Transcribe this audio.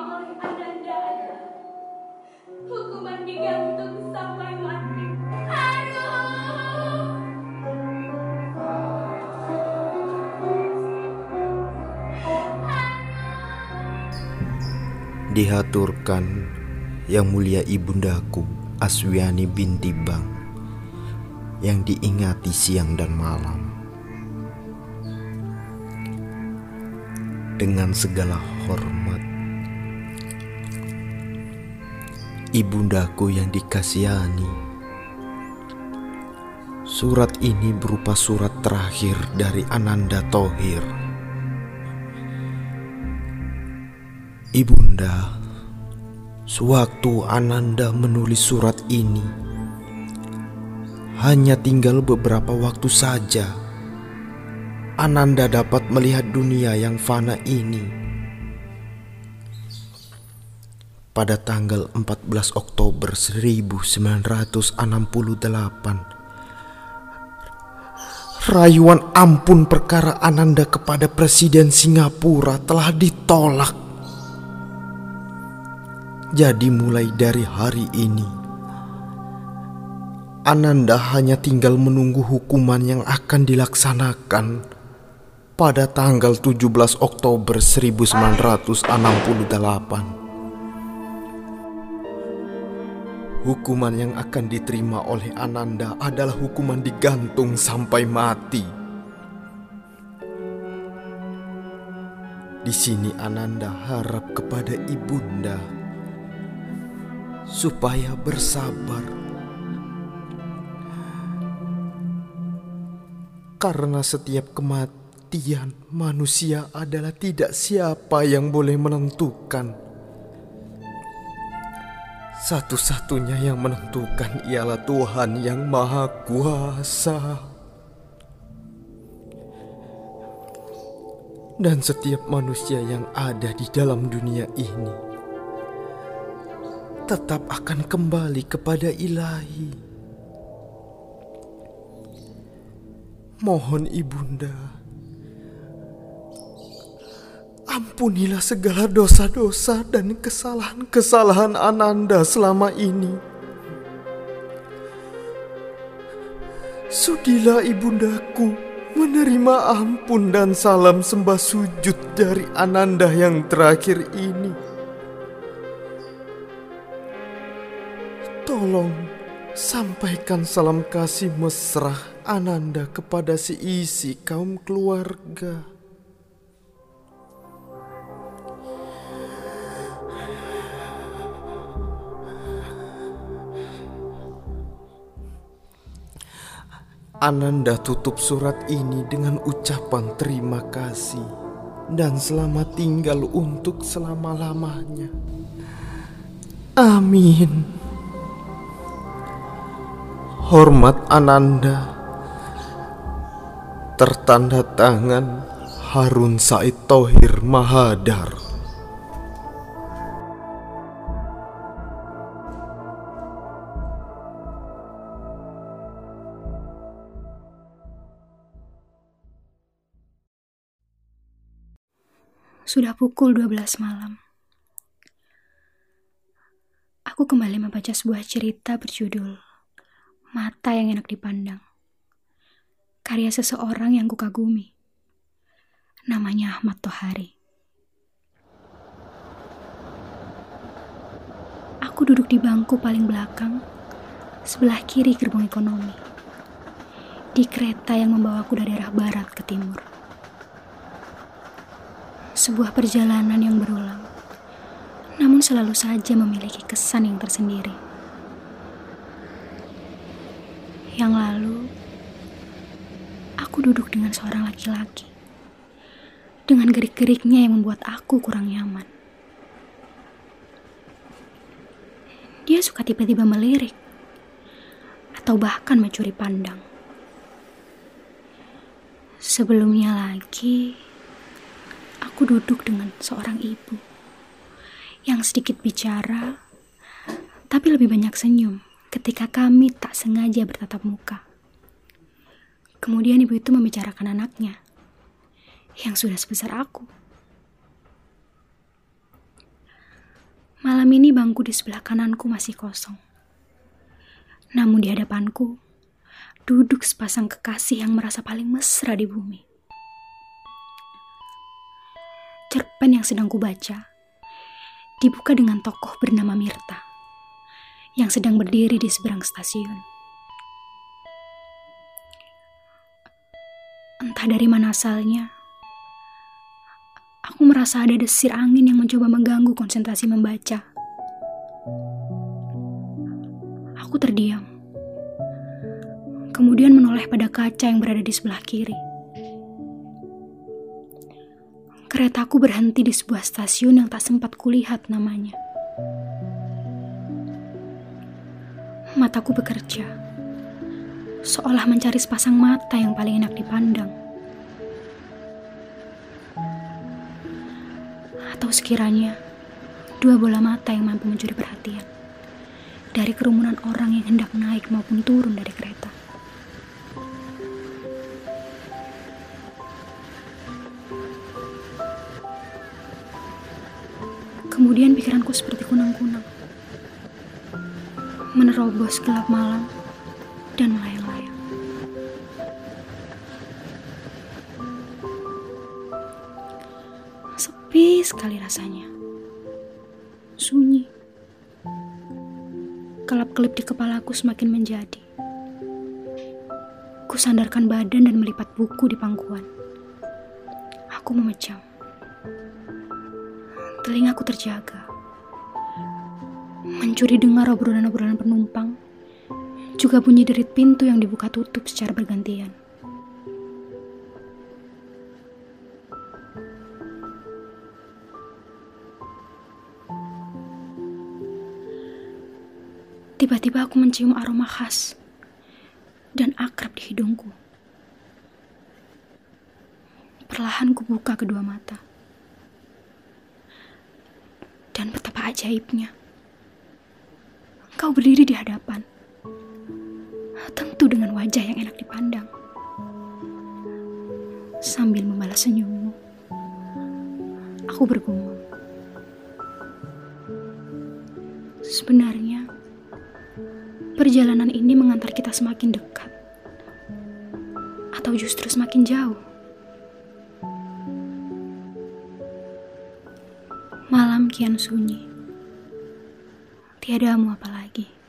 oleh adalah hukuman digantung sampai mati. Dihaturkan yang mulia ibundaku Aswiani binti Bang yang diingati siang dan malam dengan segala hormat ibundaku yang dikasihani surat ini berupa surat terakhir dari Ananda Tohir Ibunda, sewaktu Ananda menulis surat ini, hanya tinggal beberapa waktu saja. Ananda dapat melihat dunia yang fana ini. Pada tanggal 14 Oktober 1968, rayuan ampun perkara Ananda kepada Presiden Singapura telah ditolak. Jadi mulai dari hari ini Ananda hanya tinggal menunggu hukuman yang akan dilaksanakan pada tanggal 17 Oktober 1968. Hukuman yang akan diterima oleh Ananda adalah hukuman digantung sampai mati. Di sini Ananda harap kepada ibunda supaya bersabar. Karena setiap kematian manusia adalah tidak siapa yang boleh menentukan. Satu-satunya yang menentukan ialah Tuhan yang Maha Kuasa. Dan setiap manusia yang ada di dalam dunia ini tetap akan kembali kepada ilahi. Mohon ibunda, ampunilah segala dosa-dosa dan kesalahan-kesalahan Ananda selama ini. Sudilah ibundaku menerima ampun dan salam sembah sujud dari Ananda yang terakhir ini. Tolong sampaikan salam kasih mesra Ananda kepada seisi kaum keluarga. Ananda tutup surat ini dengan ucapan terima kasih dan selamat tinggal untuk selama-lamanya. Amin. Hormat Ananda Tertanda tangan Harun Said Tohir Mahadar Sudah pukul 12 malam. Aku kembali membaca sebuah cerita berjudul mata yang enak dipandang. Karya seseorang yang kukagumi. Namanya Ahmad Tohari. Aku duduk di bangku paling belakang, sebelah kiri gerbong ekonomi. Di kereta yang membawaku dari arah barat ke timur. Sebuah perjalanan yang berulang, namun selalu saja memiliki kesan yang tersendiri. Yang lalu, aku duduk dengan seorang laki-laki. Dengan gerik-geriknya yang membuat aku kurang nyaman. Dia suka tiba-tiba melirik. Atau bahkan mencuri pandang. Sebelumnya lagi, aku duduk dengan seorang ibu yang sedikit bicara, tapi lebih banyak senyum ketika kami tak sengaja bertatap muka. Kemudian ibu itu membicarakan anaknya yang sudah sebesar aku. Malam ini bangku di sebelah kananku masih kosong. Namun di hadapanku, duduk sepasang kekasih yang merasa paling mesra di bumi. Cerpen yang sedang kubaca dibuka dengan tokoh bernama Mirta yang sedang berdiri di seberang stasiun. Entah dari mana asalnya, aku merasa ada desir angin yang mencoba mengganggu konsentrasi membaca. Aku terdiam, kemudian menoleh pada kaca yang berada di sebelah kiri. Keretaku berhenti di sebuah stasiun yang tak sempat kulihat namanya. Mataku bekerja seolah mencari sepasang mata yang paling enak dipandang. Atau sekiranya dua bola mata yang mampu mencuri perhatian dari kerumunan orang yang hendak naik maupun turun dari kereta. Kemudian pikiranku seperti kunang-kunang menerobos gelap malam dan melayang-layang. Sepi sekali rasanya. Sunyi. Kelap-kelip di kepalaku semakin menjadi. Ku sandarkan badan dan melipat buku di pangkuan. Aku memejam. Telingaku terjaga. Mencuri dengar obrolan-obrolan penumpang juga bunyi derit pintu yang dibuka tutup secara bergantian. Tiba-tiba aku mencium aroma khas dan akrab di hidungku. Perlahan ku buka kedua mata. Dan betapa ajaibnya. Kau berdiri di hadapan tentu dengan wajah yang enak dipandang. Sambil membalas senyummu, aku bergumam. Sebenarnya, perjalanan ini mengantar kita semakin dekat, atau justru semakin jauh. Malam kian sunyi, tiadamu apa lagi.